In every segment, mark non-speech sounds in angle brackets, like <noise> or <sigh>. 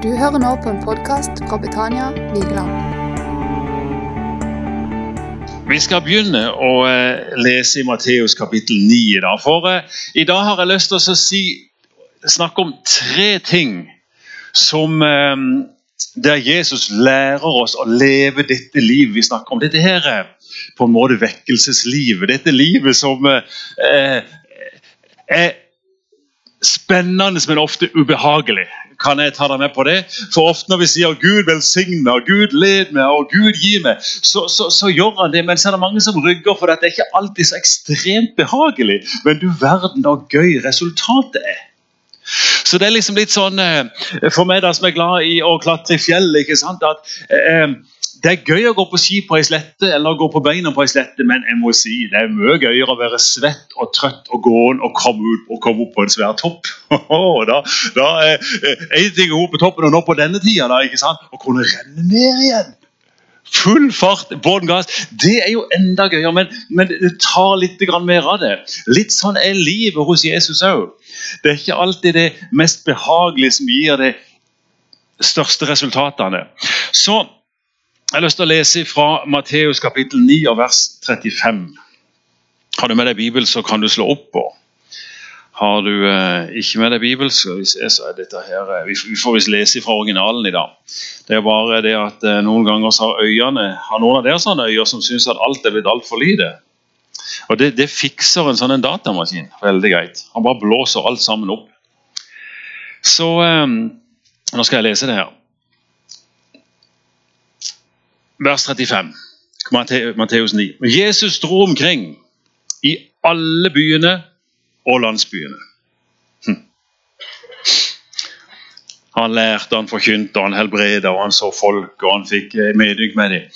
Du hører nå på en podkast fra Betania Vigeland. Vi skal begynne å eh, lese i Matteus kapittel 9 i dag. For eh, i dag har jeg lyst til å si, snakke om tre ting som eh, der Jesus lærer oss å leve dette livet vi snakker om. Dette her er på en måte vekkelseslivet. Dette livet som eh, er spennende, men ofte ubehagelig. Kan jeg ta deg med på det? For ofte når vi sier 'Gud velsigner', 'Gud led meg' og 'Gud gi meg', så, så, så, gjør han det. Men så er det mange som rygger for det. Det er ikke alltid så ekstremt behagelig. Men du verden så gøy resultatet er. Så det er liksom litt sånn eh, For meg da som er glad i å klatre i fjell, ikke sant, at eh, det er gøy å gå på ski på ei slette eller gå på beina på ei slette, men jeg må si, det er mye gøyere å være svett og trøtt og gåen og komme, ut, og komme opp på en svær topp. <laughs> da, da er én ting å gå på toppen, og nå på denne tida da, ikke sant? å kunne renne ned igjen. Full fart, båten gass. Det er jo enda gøyere, men, men det tar litt mer av det. Litt sånn er livet hos Jesus òg. Det er ikke alltid det mest behagelige som gir de største resultatene. Så jeg har lyst til å lese fra Matteus kapittel 9 og vers 35. Har du med deg Bibel, så kan du slå opp på. Har du eh, ikke med deg Bibel, så, så er dette her, eh, vi, vi får visst lese fra originalen i dag. Det er bare det at eh, Noen ganger så har øyene, har noen av dere sånne øyer som syns at alt er blitt altfor lite. Og det, det, fikser en sånn en datamaskin veldig greit. Han bare blåser alt sammen opp. Så eh, Nå skal jeg lese det her vers 35. Matteus 9. Jesus dro omkring i alle byene og landsbyene. Hm. Han lærte, han forkynte, han helbreda, han så folk, og han fikk eh, medynk med dem.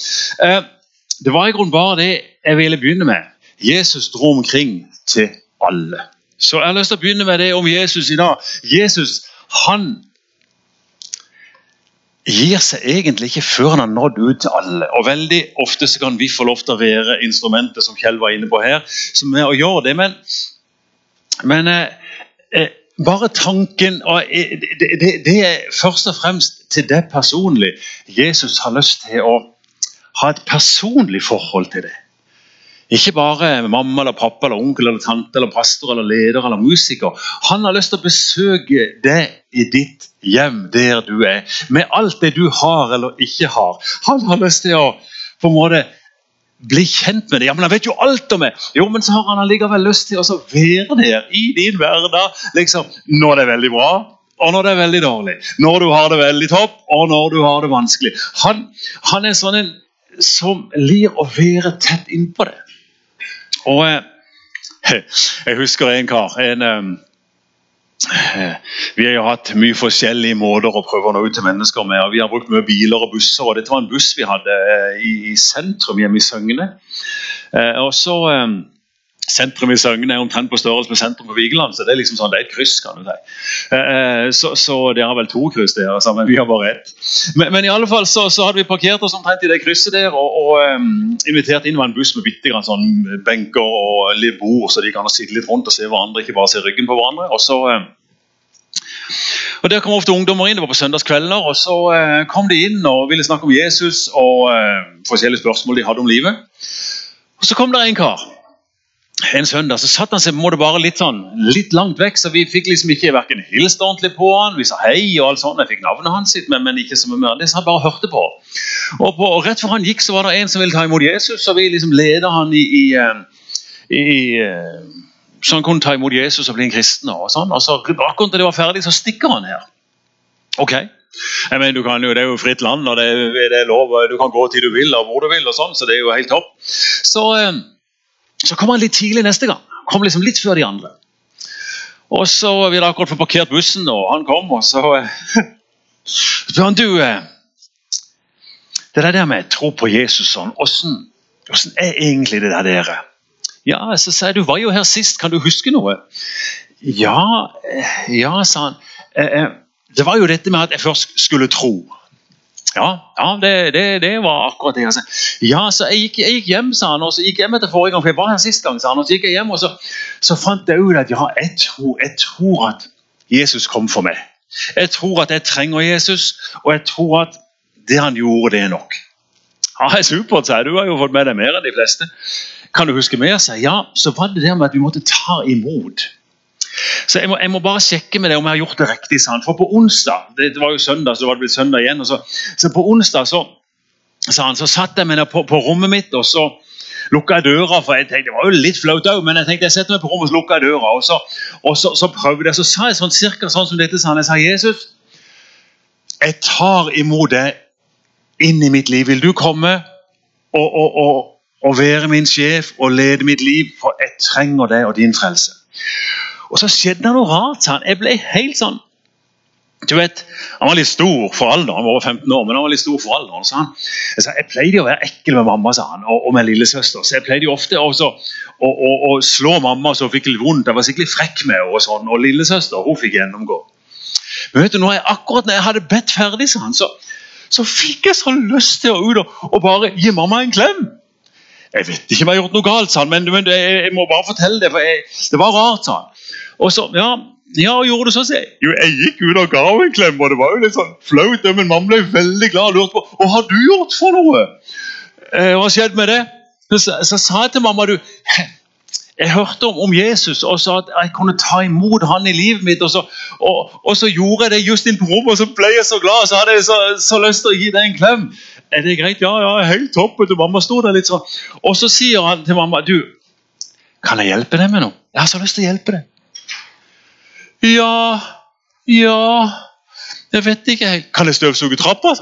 Eh, det var i grunnen bare det jeg ville begynne med. Jesus dro omkring til alle. Så jeg har lyst til å begynne med det om Jesus i dag. Jesus han gir seg egentlig ikke før han har nådd ut til alle. Og Veldig ofte så kan vi få lov til å være instrumentet som Kjell var inne på her, som er å gjøre det. Men, men eh, eh bare tanken og eh, det, det, det, er først og fremst til deg personlig. Jesus har lyst til å ha et personlig forhold til det. Ikke bare mamma eller pappa eller onkel eller tante eller pastor eller leder eller musiker. Han har lyst til å besøke deg i ditt hjem, der du er, med alt det du har eller ikke har. Han har lyst til å på en måte bli kjent med det. Ja, men Han vet jo alt om meg! Jo, men så har han allikevel lyst til å være der i din hverdag liksom, når det er veldig bra, og når det er veldig dårlig. Når du har det veldig topp, og når du har det vanskelig. Han, han er sånn en som lir å være tett innpå det. Og eh, jeg husker en kar en, eh, Vi har jo hatt mye forskjellige måter å prøve å nå ut til mennesker med. og Vi har brukt mye biler og busser. og Dette var en buss vi hadde eh, i, sentrum hjemme i Søgne. Og så Sentrum i Søgne er omtrent på størrelse med sentrum på Vigeland. Så det er liksom sånn, det er et kryss. kan du si. Eh, så, så dere har vel to kryss der, altså, men vi har bare ett. Men, men, i alle fall så, så, hadde vi parkert oss omtrent i det krysset der og, og um, invitert inn var en buss med bitte grann sånn benker og litt bord, så de kan sitte litt rundt og se hverandre, ikke bare se ryggen på hverandre. og så... Um, og Der kom ofte ungdommer inn, det var på søndagskvelder. og Så eh, kom de inn og ville snakke om Jesus og eh, forskjellige spørsmål de hadde om livet. Og Så kom det en kar en søndag så satt han seg må det bare litt sånn, litt langt vekk, så vi fikk liksom ikke hverken hilst ordentlig på han, vi sa hei og alt sånt. Jeg fikk navnet hans, sitt, men, men ikke så mye Det så han bare hørte på. Og, på, og Rett før han gikk, så var det en som ville ta imot Jesus, så vi liksom leda han i, i, eh, i, eh, så han kunne ta imot Jesus og bli en kristen. og sånn. Og så Akkurat da det var ferdig, så stikker han her. Ok. Jeg mener, jo, Det er jo fritt land, og det, det er lov, du kan gå til du vil og hvor du vil, og sånn, så det er jo helt topp. Så... Eh, så kom han litt tidlig neste gang. Kom liksom litt før de andre. Og så Vi hadde akkurat fått parkert bussen, og han kom, og så <laughs> spør han du eh, Det der med tro på Jesus sånn, hvordan er egentlig det der dere? Ja, så sa jeg, du var jo her sist, kan du huske noe? Ja, eh, ja, sa han. Eh, det var jo dette med at jeg først skulle tro. Ja, ja det, det, det, var akkurat det. Altså. Ja, så jeg gikk, jeg gikk, hjem, sa han, og så gikk jeg hjem etter forrige gang, for jeg var her sist gang. sa han, og Så gikk jeg hjem, og så, så fant jeg ut at ja, jeg tror, jeg tror, at Jesus kom for meg. Jeg tror at jeg trenger Jesus, og jeg tror at det han gjorde, det er nok. Ja, supert, sier du. har jo fått med deg mer enn de fleste. Kan du huske mer? sier Ja, så var det det med at vi måtte ta imot. Så jeg må, jeg må, bare sjekke med deg om jeg har gjort det riktig. Sant? For på onsdag det, det var jo søndag, så var det blitt søndag igjen. Så, så, på onsdag så, han, så satt jeg meg på, på, rommet mitt og så lukka jeg døra. for jeg tenkte, Det var jo litt flaut òg, men jeg tenkte jeg setter meg på rommet og lukka døra. Og så, og så, så prøvde jeg, så sa jeg sånn, cirka sånn som dette. Sånn, Jeg sa Jesus, jeg tar imot deg inn i mitt liv. Vil du komme og, og, og, og være min sjef og lede mitt liv? For jeg trenger deg og din frelse. Og så skjedde det noe rart. Sånn. Jeg ble helt sånn du vet, Han var litt stor for alderen, han var over 15 år, men han var litt stor for alderen. sa han, jeg, sa, jeg pleide å være ekkel med mamma sa han, og, og med lillesøster. så Jeg pleide ofte også å, å, slå mamma så hun fikk litt vondt. Jeg var skikkelig frekk med henne. Og sånn, og lillesøster hun fikk gjennomgå. Men vet du, når jeg, akkurat når jeg hadde bedt ferdig, sa han, så, så fikk jeg så lyst til å ut og, og bare gi mamma en klem. Jeg vet ikke om jeg har gjort noe galt, sa han, men, men jeg, jeg, må bare fortelle det. for jeg, Det var rart, sa han. Og så, ja, ja, gjorde du sånn? Så jeg, jo, jeg gikk ut og ga henne en klem, og det var jo litt sånn flaut. Men mamma ble veldig glad og lurte på hva har du gjort for noe. Eh, hva skjedde med det? Så, så sa jeg til mamma du, jeg hørte om, om, Jesus og sa at jeg kunne ta imot han i livet mitt. Og så, og, og så gjorde jeg det just inn på rommet, og så ble jeg så glad. Så hadde jeg så, så lyst til å gi deg en klem. Er det greit? Ja, ja, helt topp. Og mamma sto der litt sånn. Og så sier han til mamma du, kan jeg hjelpe deg med noe? Jeg har så lyst til å hjelpe deg. Ja Ja Jeg vet ikke. helt. Kan jeg støvsuge trappa?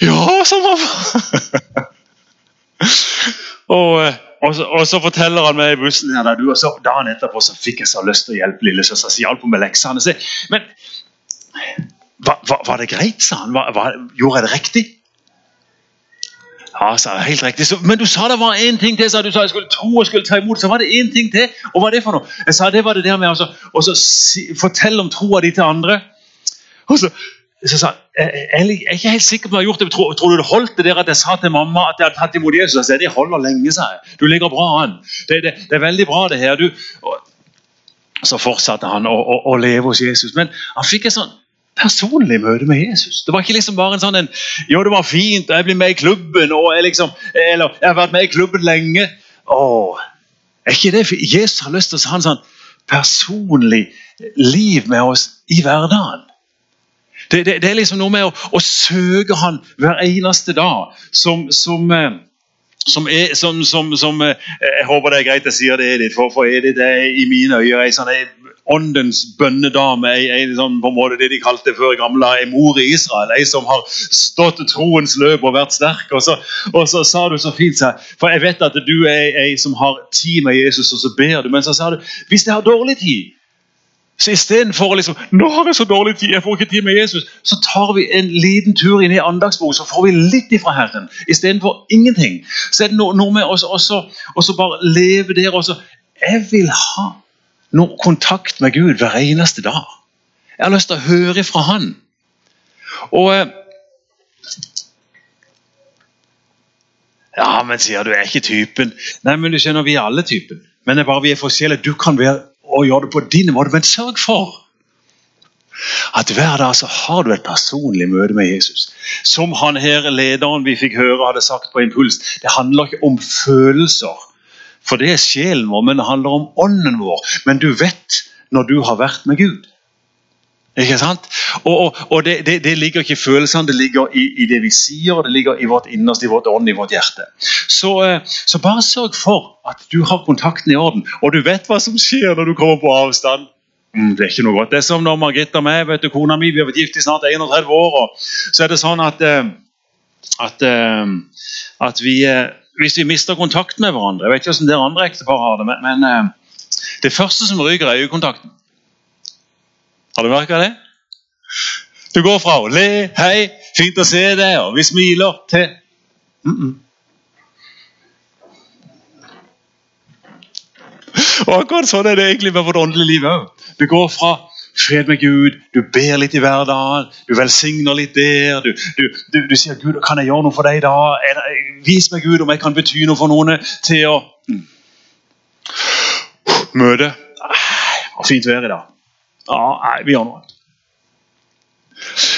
Ja, sa mamma. <laughs> og, eh, og, så, og, så, forteller han meg i bussen her, du, og så dagen etterpå så fikk jeg så lyst til å hjelpe lillesøster. Så hjalp hun med leksene. Men var, var, det greit, sa han? Var, gjorde jeg det riktig? Ja, sa jeg, helt riktig. Så, men du sa det var én ting til. sa Du sa jeg skulle tro og skulle ta imot. Så var det én ting til. Og hva er det for noe? Jeg sa det var det der med altså, så si, fortelle om troa di til andre. Og så, så sa jeg, jeg er ikke helt sikker på om jeg har gjort det. Tror, tror, du det holdt det der at jeg sa til mamma at jeg hadde tatt imot Jesus? Jeg sa, det holder lenge, sa jeg. Du ligger bra an. Det, det, det er veldig bra, det her. Du, og, så fortsatte han å, å, å leve hos Jesus. Men han fikk et sånn personlig møte med Jesus. Det var ikke liksom bare en sånn en, Jo, det var fint, jeg blir med i klubben, og jeg liksom, eller jeg har vært med i klubben lenge. Åh, er ikke det Jesus har lyst til å ha en sånn personlig liv med oss i hverdagen? Det, det, det er liksom noe med å, å, søke Han hver eneste dag som, som eh, som, er, som, som, som, eh, Jeg håper det er greit jeg sier det, Edith, for, for Edith er i mine øyne ei sånn åndens bønnedame, ei, ei, sånn, på en måte det de kalte før gamle ei mor i Israel. Ei som har stått troens løp og vært sterk. Og så, og så sa du så fint, for jeg vet at du er ei som har tid med Jesus, og så ber du. Men så sa du hvis jeg har dårlig tid så Istedenfor å liksom, nå har jeg så dårlig tid, jeg får ikke tid med Jesus, så tar vi en liten tur inn i andagsbok, så får vi litt ifra Herren. Istedenfor ingenting. Så er det noe, med å bare leve der. Også. Jeg vil ha noe kontakt med Gud hver eneste dag. Jeg har lyst til å høre fra Han. Og eh, Ja, men sier du er ikke typen. Nei, men du skjønner, vi er alle typen. Men det er bare vi er forskjellige. Du kan være og gjøre det på din måte, men sørg for at hver dag så har du et personlig møte med Jesus. Som han her lederen vi fikk høre hadde sagt på Impuls. Det handler ikke om følelser. For det er sjelen vår, men det handler om ånden vår. Men du vet når du har vært med Gud. Ikke sant? Og, og, og det, det, det, ligger ikke i følelsene, det ligger i, i, det vi sier, det ligger i vårt innerste, i vårt ånd, i vårt hjerte. Så, eh, så, bare sørg for at du har kontakten i orden, og du vet hva som skjer når du kommer på avstand. Mm, det er ikke noe godt. Det er som når Margrethe og meg, vet du, kona mi, vi har vært gift i snart 31 år. og Så er det sånn at, eh, at, eh, at vi hvis vi mister kontakt med hverandre Jeg vet ikke hvordan det andre ektepar har det, men, men eh, det første som ryker, er øyekontakten. Har du merka det? Du går fra å le 'hei, fint å se deg', og vi smiler, til mm -mm. Og akkurat sånn er det egentlig med vårt åndelige liv òg. Det går fra fred med Gud, du ber litt i hverdagen, du velsigner litt der. Du, du, du, du sier 'Gud, kan jeg gjøre noe for deg i dag?' Vis meg, Gud, om jeg kan bety noe for noen. Til å mm. møte. Ah, fint vær i dag. Nei, vi gjør noe.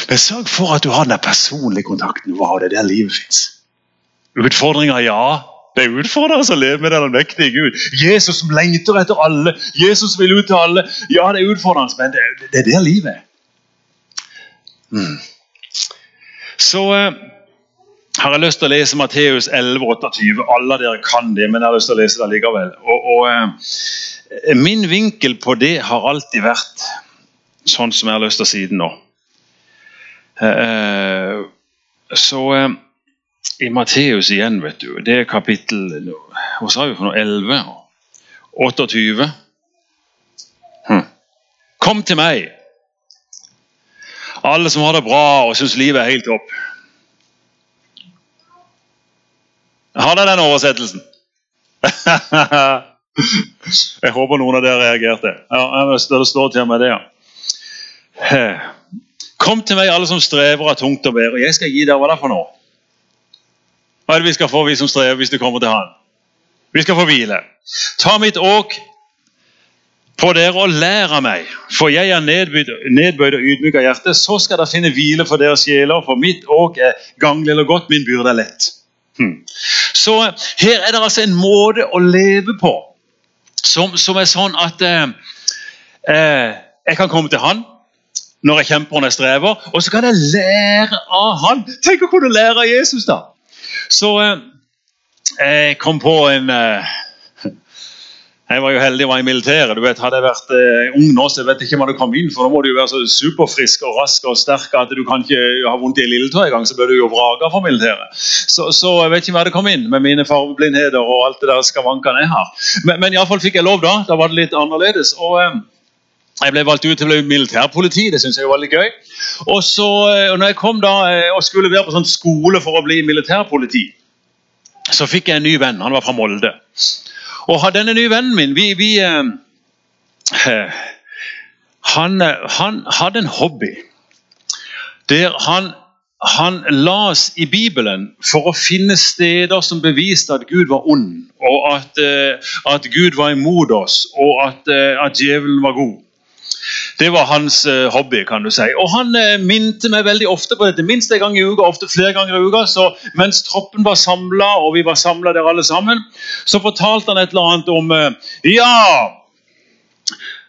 Men sørg for at du har den personlige kontakten. Wow, det er der livet fins. Utfordringer, ja. Det er utfordrende å leve med den allmektige Gud. Jesus som lengter etter alle. Jesus vil ut til alle. Ja, det er utfordrende, men det, det er der livet. Mm. Så eh, har jeg lyst til å lese Matteus 11, 28. Alle dere kan det, men jeg har lyst til å lese det likevel. Og, og eh, Min vinkel på det har alltid vært sånn som jeg har lyst til å si det nå. Eh, så eh, i Matteus igjen, vet du, det er kapittel hva sa vi for noe, 11 28. Hm. Kom til meg, alle som har det bra og syns livet er helt topp. Har dere den oversettelsen? <laughs> jeg håper noen av dere reagerte. Ja, det står til meg det, ja. Kom til meg, alle som strever av tungt å bære, jeg skal gi dere hva det er for noe. Hva er det vi skal få, vi som strever, hvis du kommer til Han? Vi skal få hvile. Ta mitt åk på dere og lær av meg, for jeg er nedbøyd og ydmyk av hjerte. Så skal dere finne hvile for deres sjeler, for mitt åk er ganglig eller godt, min byrde er lett. Hmm. Så her er det altså en måte å leve på som, som er sånn at eh, eh, jeg kan komme til Han når jeg kjemper og jeg strever. Og så kan jeg lære av han. Tenk å kunne lære av Jesus, da! Så eh, jeg kom på en eh, <laughs> Jeg var jo heldig var i militæret. du vet, Hadde jeg vært eh, ung nå, så jeg vet ikke om jeg hadde kommet inn. For nå må du jo være så superfrisk og rask og sterk at du kan ikke ha vondt i lilletå engang. Så bør du jo vrage for militæret. Så, så, jeg vet ikke om jeg hadde kommet inn med mine fargeblindheter og alt det der skavankene jeg har. Men, men iallfall fikk jeg lov da. Da var det litt annerledes. og... Eh, jeg ble valgt ut til å bli militærpoliti. Det synes jeg var litt gøy. Og så, eh, når jeg kom da eh, og skulle være på sånn skole for å bli militærpoliti, så fikk jeg en ny venn. Han var fra Molde. Og denne nye vennen min vi, vi eh, <clears throat> han, han, hadde en hobby der han, han las i Bibelen for å finne steder som beviste at Gud var ond, og at, at Gud var imot oss, og at, at djevelen var god. Det var hans uh, hobby. kan du si. Og Han uh, minte meg veldig ofte på dette, minst en gang i uka, ofte flere ganger i uka. Så mens troppen var samla, og vi var samla der alle sammen, så fortalte han et eller annet om uh, Ja!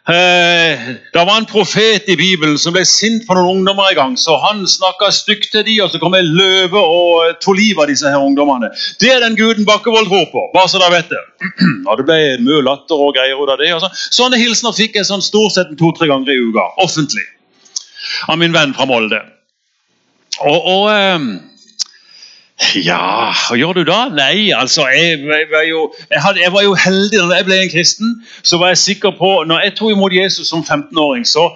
Eh, det var en profet i Bibelen som ble sint på noen ungdommer en gang. så Han snakka stygt til dem, og så kom en løve og tok livet av disse her ungdommene. Det er den guden Bakkevold tror på. bare så dere vet Det <clears throat> Og det ble mye latter og greier ut av det. Så. Sånne hilsener fikk jeg sånn stort sett to-tre ganger i uka, offentlig, av min venn fra Molde. Og, og eh, ja, gjør du da? Nei, altså Jeg, jeg, var, jo, jeg, hadde, jeg var jo heldig da jeg ble en kristen. Så var jeg sikker på Når jeg tok imot Jesus som 15-åring, så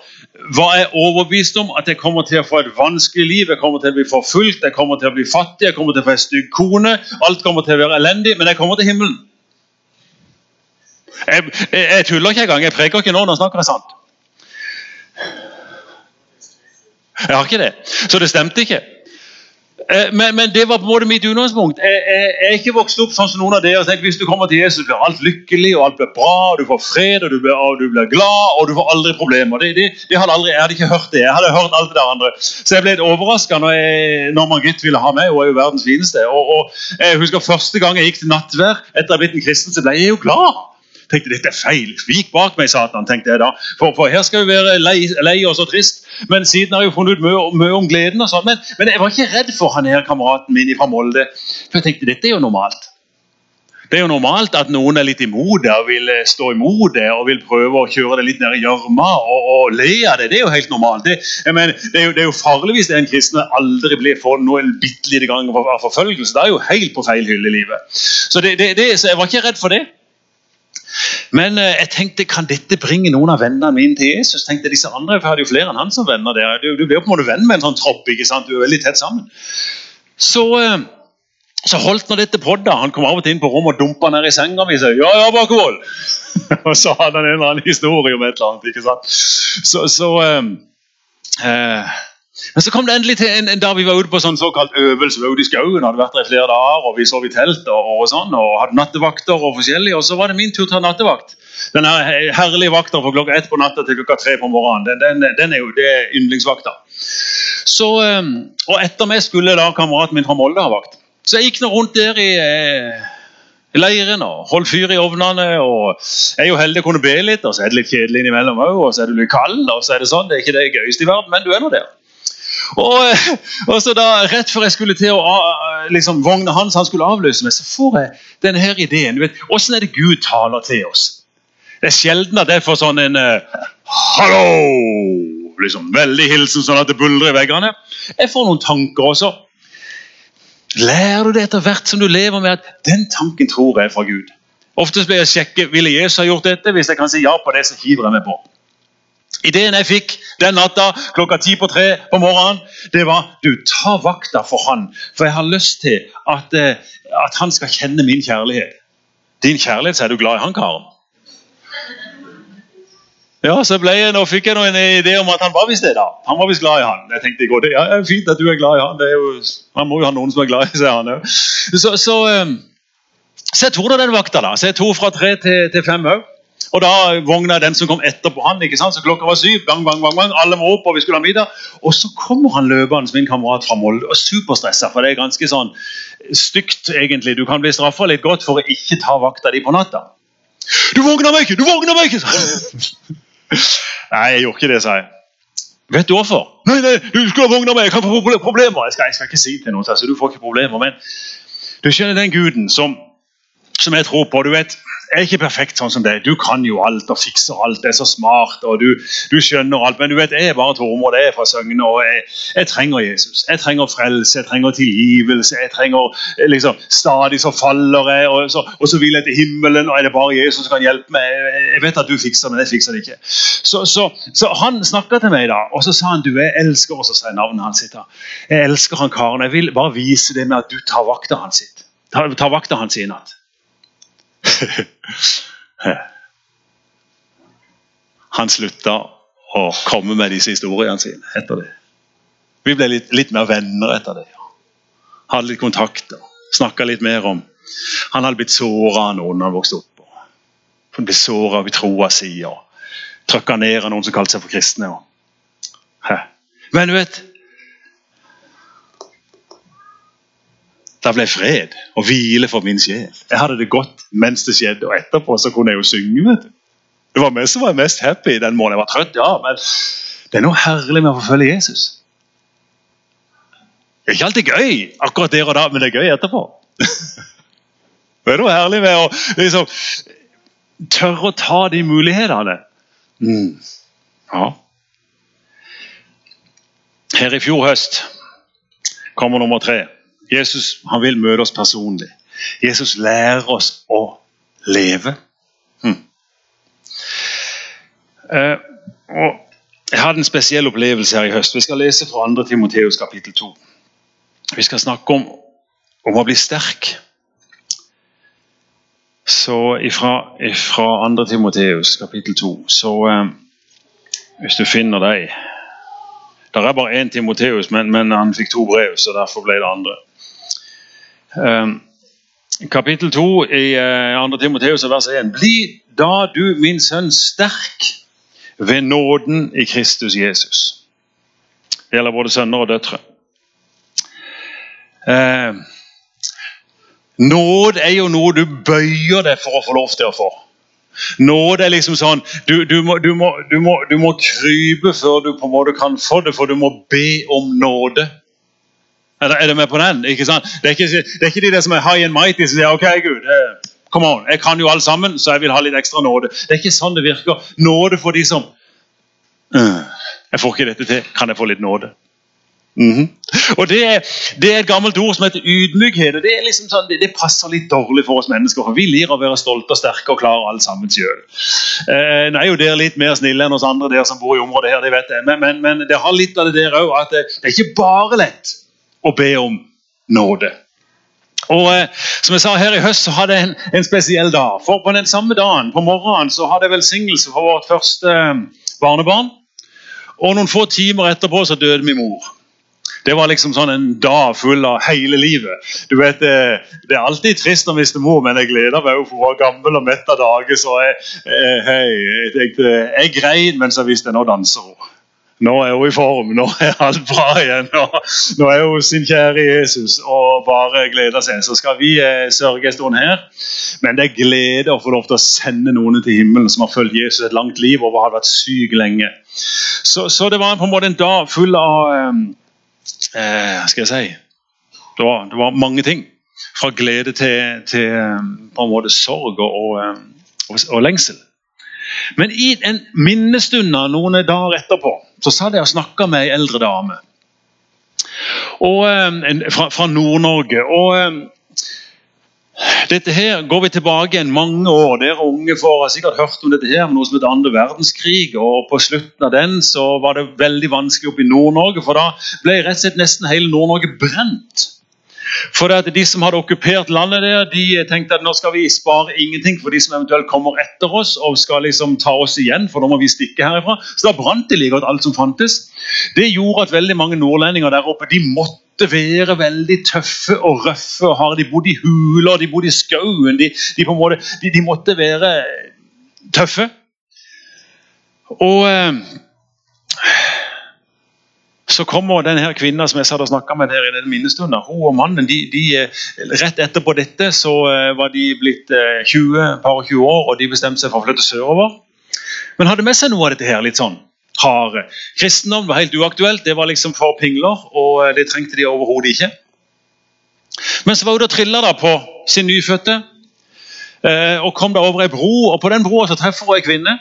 var jeg overbevist om at jeg kommer til å få et vanskelig liv. Jeg kommer til å bli forfulgt, jeg kommer til å bli fattig, jeg kommer til å få en stygg kone. Alt kommer til å være elendig, men jeg kommer til himmelen. Jeg, jeg tuller ikke engang. Jeg preker ikke nå, nå snakker sant. Jeg har ikke det. Så det stemte ikke. Eh, men, men, det var på en måte mitt utgangspunkt. Jeg, jeg, jeg, er ikke vokst opp sånn som noen av dere. Så hvis du kommer til Jesus, blir alt lykkelig, og alt blir bra, og du får fred, og du blir, og du blir glad, og du får aldri problemer. Det, det, det hadde aldri, jeg hadde ikke hørt det. Jeg hadde hørt alt det der andre. Så jeg ble litt overraska når, når Margit ville ha meg. Hun er jo verdens fineste. Og, og, jeg husker Første gang jeg gikk til nattvær etter å ha blitt en kristen, så ble jeg jo glad tenkte dette er feil. Vik bak meg, Satan, tenkte jeg da. For, for her skal vi være lei, lei og så trist. Men siden har jeg jo funnet ut mye, mye om gleden. og sånn. Men, men, jeg var ikke redd for han her kameraten min fra Molde. For jeg tenkte dette er jo normalt. Det er jo normalt at noen er litt imot det og vil eh, stå imot det og vil prøve å kjøre det litt ned i gjørma og, og, le av det. Det er jo helt normalt. Det, mener, det, er, jo, det er, jo, farlig hvis en kristen aldri blir for noen en bitte lite gang av forfølgelse. Det er jo helt på feil hylle i livet. Så, det, så jeg var ikke redd for det. Men eh, jeg tenkte, kan dette bringe noen av vennene mine til Jesus? tenkte disse andre, for Jeg hadde jo flere enn han som venner der. Du, du blir på en måte venn med en sånn tropp. ikke sant? Du er veldig tett sammen. Så, eh, så holdt nå dette på da. Han kom av og til inn på rommet og dumpa ned i senga mi og ja, ja, Bakevold. <laughs> og så hadde han en eller annen historie om et eller annet. ikke sant? Så, så eh, eh men så kom det endelig til en, en dag vi var ute på sånn såkalt øvelse. Vi var ute i skauen, hadde vært der i flere dager, og vi sov i telt og, og, sånn, og hadde nattevakter og forskjellig. Og så var det min tur til å ta nattevakt. Den herlige vakta fra klokka ett på natta til klokka tre på morgenen. Den, den, den er jo det er yndlingsvakta. Så, eh, og etter meg skulle da kameraten min fra Molde ha vakt. Så jeg gikk nå rundt der i eh, leiren og holdt fyr i ovnene. og Jeg er jo heldig å kunne be litt, og så er det litt kjedelig innimellom òg. Og så er du litt kald, og så er det sånn. Det er ikke det gøyeste i verden, men du er nå der. Og, eh, og, så da, Rett før jeg skulle til å liksom, vogna hans han skulle avløse meg, så får jeg denne ideen. du vet, Åssen er det Gud taler til oss? Det er sjelden at jeg får sånn en uh, Hallo! liksom Veldig hilsen sånn at det buldrer i veggene. Jeg får noen tanker også. Lærer du det etter hvert som du lever med at den tanken tror jeg er fra Gud? Oftest blir jeg sjekke ville Jesus ha gjort dette. Hvis jeg kan si ja på det, så hiver jeg meg på. Ideen jeg fikk den natta klokka ti på tre på morgenen, det var du, ta vakta for han. For jeg har lyst til at, eh, at han skal kjenne min kjærlighet. Din kjærlighet, så er du glad i han karen. Ja, så jeg, nå fikk jeg nå en idé om at han var visst det. da. Han var visst glad i han. Jeg tenkte i går, det er fint at du er glad i han. Jo, man må jo ha noen som er glad i seg, han. Så, så, eh, så, jeg tok da den vakta. da. Så jeg tok fra tre til, til fem òg. Og da vogna den som kom etterpå han. ikke sant? Så klokka var syv. Bang, bang, bang, bang. Alle må opp, og vi skulle ha middag. Og så kommer han løpende, min kamerat fra Molde, og superstressa. For det er ganske sånn stygt, egentlig. Du kan bli straffa litt godt for å ikke ta vakta di på natta. Du våkner meg ikke! Du våkner meg ikke! <laughs> nei, jeg gjorde ikke det, sa jeg. Vet du hvorfor? Nei, nei, du skulle ha vogna meg! Jeg kan få problemer! Jeg skal, jeg skal ikke si til noen, så du får ikke problemer. Men du skjønner den guden som, som jeg tror på. du vet, Jeg er ikke perfekt sånn som deg. Du kan jo alt og fikser alt. Det er så smart, og du, du skjønner alt. Men du vet, jeg er bare Tormod, jeg er fra Søgne, og jeg, jeg, trenger Jesus. Jeg trenger frelse, jeg trenger tilgivelse. Jeg trenger liksom, Stadig så faller jeg, og så, og så vil jeg til himmelen, og er det bare Jesus som kan hjelpe meg? Jeg vet at du fikser men jeg fikser det ikke. Så, så, så han snakka til meg, da, og så sa han du, jeg elsker også og så er navnet hans sitt. da. Jeg elsker han karen. Jeg vil bare vise det med at du tar vakta hans sitt. Ta, ta vakta hans i natt. <laughs> Han slutta å komme med disse historiene sine etter det. Vi ble litt, litt mer venner etter det. Hadde litt kontakter. snakka litt mer om Han hadde blitt såra noen han vokste opp. Han ble såra av troa si og trykka ned av noen som kalte seg for kristne. Men du vet Det ble fred og hvile for min sjel. Jeg hadde det godt mens det skjedde, og etterpå så kunne jeg jo synge. vet du. Det var meg som var mest happy den måneden. Jeg var trøtt, ja, men det er noe herlig med å forfølge Jesus. Det er ikke alltid gøy akkurat der og da, men det er gøy etterpå. <laughs> det er noe herlig med å liksom, tørre å ta de mulighetene. Mm. Ja. Her i fjor høst kommer nummer tre. Jesus han vil møte oss personlig. Jesus lærer oss å leve. Hm. Eh, jeg hadde en spesiell opplevelse her i høst. Vi skal lese fra 2. Timoteus kapittel 2. Vi skal snakke om, om å bli sterk. Så ifra, ifra 2. Timoteus kapittel 2 så eh, Hvis du finner deg Det er bare én Timoteus, men, men han fikk to brev, så derfor ble det andre. Ehm, kapittel 2 i 2. Eh, Timoteus vers 1. Bli da du, min sønn, sterk ved nåden i Kristus Jesus. Det gjelder både sønner og døtre. Eh, nåd er jo noe du bøyer deg for å få lov til å få. Nåde er liksom sånn du, du, må, du, må, må, du må krype før du på en måte kan få det, for du må be om nåde. Er, er du med på den? Ikke sant? Det, er ikke, det er ikke de som er high and mighty som sier ok, Gud, eh, come on, jeg kan jo alt sammen, så jeg vil ha litt ekstra nåde. Det er ikke sånn det virker. Nåde for de som uh, Jeg får ikke dette til. Kan jeg få litt nåde? Mm -hmm. Og det er, det er, et gammelt ord som heter ydmykhet. og Det liksom sånn, det, det, passer litt dårlig for oss mennesker. for Vi lir å være stolte og sterke og klare alt sammen sjøl. Eh, nå er jo dere litt mer snille enn oss andre der som bor i området her, det vet jeg. Men, men, men det har litt av det der òg, at det, det er ikke bare lett og be om nåde. Og eh, som jeg sa Her i høst så hadde jeg en, en, spesiell dag. For På den samme dagen på morgenen så hadde jeg velsignelse for vårt første eh, barnebarn. Og Noen få timer etterpå så døde min mor. Det var liksom sånn en dag full av hele livet. Du vet, eh, det er alltid trist å miste mor, men jeg gleder meg jo for hun var gammel og mett av dager. Så jeg, jeg, jeg, jeg, jeg grein mens jeg visste nå danser hun. Nå er hun i form, nå er alt bra igjen. Nå, er hun sin kjære Jesus og bare gleder seg. Så skal vi eh, sørge en stund her. Men det er glede å få lov til å sende noen til himmelen som har fulgt Jesus et langt liv og har vært syk lenge. Så, så det var på en måte en dag full av eh, eh skal jeg si det var, det var, mange ting. Fra glede til, til eh, på en måte sorg og, og, og, og lengsel. Men i en minnestund noen dager etterpå så satt jeg og snakka med ei eldre dame og, eh, fra, fra Nord-Norge. og eh, dette her går vi tilbake igjen mange år. Dere unge får har sikkert hørt om dette her, noe som heter andre verdenskrig. og På slutten av den så var det veldig vanskelig oppe i Nord-Norge, for da ble rett og slett nesten hele Nord-Norge brent. For at De som hadde okkupert landet der, de tenkte at nå skal vi spare ingenting for de som eventuelt kommer etter oss og skal liksom ta oss igjen, for da må vi stikke herifra. Så da brant de like godt alt som fantes. Det gjorde at veldig mange nordlendinger der oppe de måtte være veldig tøffe og røffe. og harde. De bodde i huler, de bodde i skauen. De, de, de, de måtte være tøffe. Og eh, så kommer denne kvinna som jeg satt og snakka med der i den minnestunden. Hun og mannen, de, de, eh, Rett etterpå dette så eh, var de blitt 20, eh, par og 20 år, og de bestemte seg for å flytte sørover. Men hadde med seg noe av dette her litt sånn harde. Kristendom var helt uaktuelt, det var liksom for pingler, og det trengte de overhodet ikke. Men så var hun da trilla på sin nyfødte og kom da over ei bro, og på den broa treffer hun ei kvinne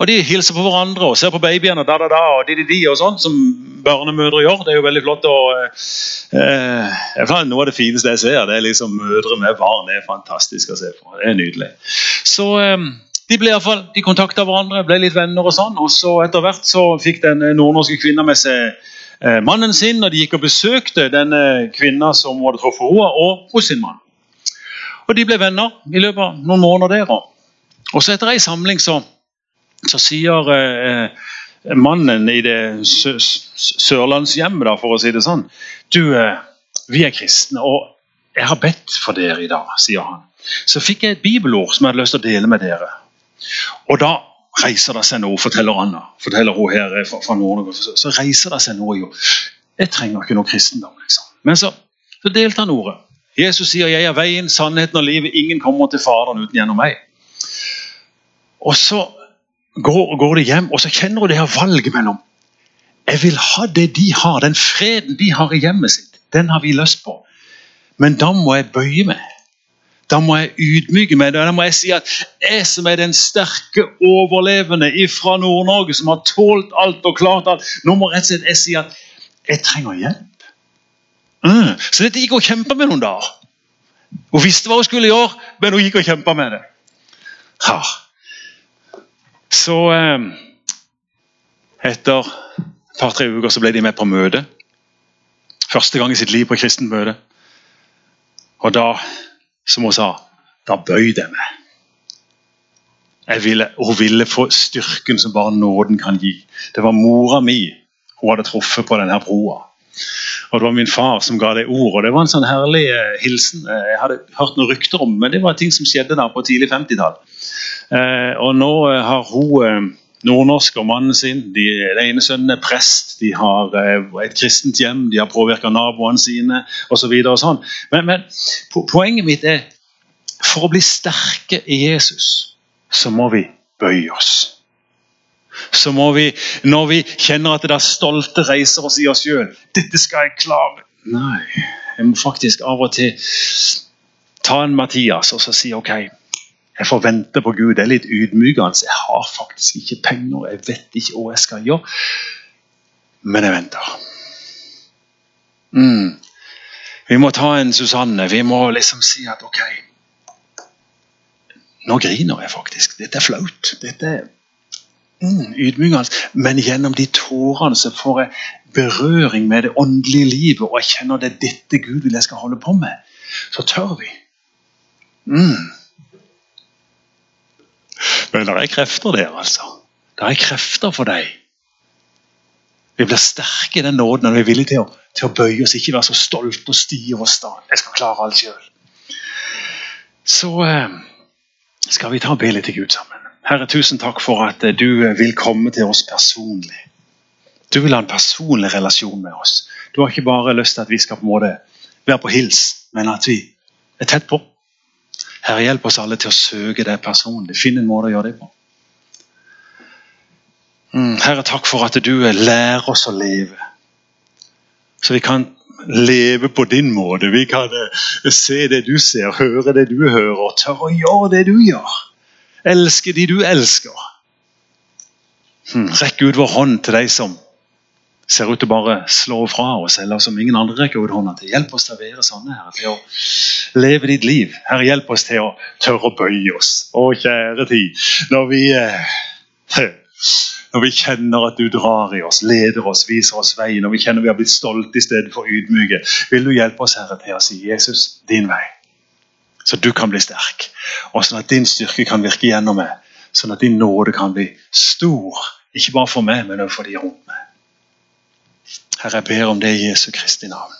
og De hilser på hverandre og ser på babyene og da, da, da, og de, de, de og sånn, som barnemødre gjør. Det er jo veldig flott. Og, eh, noe av det fineste jeg ser, det er liksom mødre med barn. Det er fantastisk å se på. Det er nydelig. Så eh, de ble i hvert fall, de kontakta hverandre, ble litt venner og sånn. og så Etter hvert så fikk den nordnorske kvinna med seg eh, mannen sin, og de gikk og besøkte denne kvinna som hadde truffet henne, og hos sin mann. Og De ble venner i løpet av noen måneder der. Og så etter ei samling så så sier eh, mannen i det sørlandshjemmet, for å si det sånn Du, eh, vi er kristne, og jeg har bedt for dere i dag, sier han. Så fikk jeg et bibelord som jeg hadde lyst til å dele med dere. Og da reiser det seg noe, forteller Anna. forteller hun her fra, fra Nord-Norge. Så, reiser det seg noe jo. Jeg trenger ikke noe kristendom. liksom. Men så, så delte han ordet. Jesus sier 'Jeg er veien, sannheten og livet'. Ingen kommer til Faderen uten gjennom meg. Og så går, går de hjem, og så kjenner hun det her valget mellom Jeg vil ha det de har, den freden de har i hjemmet sitt. Den har vi lyst på. Men da må jeg bøye meg. Da må jeg ydmyke meg. Da må jeg si at jeg som er den sterke overlevende fra Nord-Norge, som har tålt alt og klart alt, nå må rett og slett jeg si at jeg trenger hjelp. Mm. Så dette gikk og kjempa med noen dager. Hun visste hva hun skulle gjøre, men hun gikk og kjempa med det. Ja. Så eh, etter et par-tre uker så ble de med på møte. Første gang i sitt liv på kristent møte. Og da, som hun sa, da bøyde jeg meg. Jeg ville, hun ville få styrken som bare nåden kan gi. Det var mora mi hun hadde truffet på denne broa. Og Det var min far som ga det ord. og Det var en sånn herlig eh, hilsen. Eh, jeg hadde hørt noen rykter om men det var ting som skjedde da på tidlig 50-tall. Eh, og nå eh, har hun eh, nordnorsk og mannen sin. De, den ene sønnen er prest, de har et kristent hjem, de har påvirka naboene sine osv. Så sånn. Men, men poenget mitt er for å bli sterke i Jesus, så må vi bøye oss. Så må vi, når vi kjenner at det er stolte reiser oss i oss sjøl 'Dette skal jeg klare.' Nei, jeg må faktisk av og til ta en Mathias og så si OK. Jeg forventer på Gud. Det er litt ydmykende. Jeg har faktisk ikke penger, jeg vet ikke hva jeg skal gjøre. Men jeg venter. Mm. Vi må ta en Susanne. Vi må liksom si at ok Nå griner jeg faktisk. Dette er flaut. Dette er mm, ydmykende. Men gjennom de tårene så får jeg berøring med det åndelige livet, og jeg kjenner det er dette Gud vil jeg skal holde på med. Så tør vi. Mm. Men det er krefter der, altså. Det er krefter for deg. Vi blir sterke i den nåden når vi er villige til å, til å bøye oss, ikke være så stolte og stive og sta. Jeg skal klare alt sjøl. Så eh, skal vi ta og be litt til Gud sammen. Herre, tusen takk for at eh, du vil komme til oss personlig. Du vil ha en personlig relasjon med oss. Du har ikke bare lyst til at vi skal på en måte være på hils, men at vi er tett på. Herre, hjelp oss alle til å søke deg personlig. Finn en måte å gjøre det på. Mm, Herre, takk for at du lærer oss å leve. Så vi kan leve på din måte. Vi kan eh, se det du ser, høre det du hører, og tørre å gjøre det du gjør. Elske de du elsker. Hmm, rekk ut vår hånd til de som ser ut til bare slå fra oss, eller som ingen andre rekker ut hånda til. Hjelp oss til å være sånne, Herre, til å leve ditt liv. Herre, hjelp oss til å tørre å bøye oss. Å, kjære tid, når vi eh, når vi kjenner at du drar i oss, leder oss, viser oss veien, når vi kjenner vi har blitt stolte i stedet for ydmyke, vil du hjelpe oss Herre, til å si Jesus, din vei. Så du kan bli sterk, og sånn at din styrke kan virke gjennom meg. Sånn at din nåde kan bli stor, ikke bare for meg, men også for de rundt meg. Herre, jeg ber om det i Jesu Kristi navn.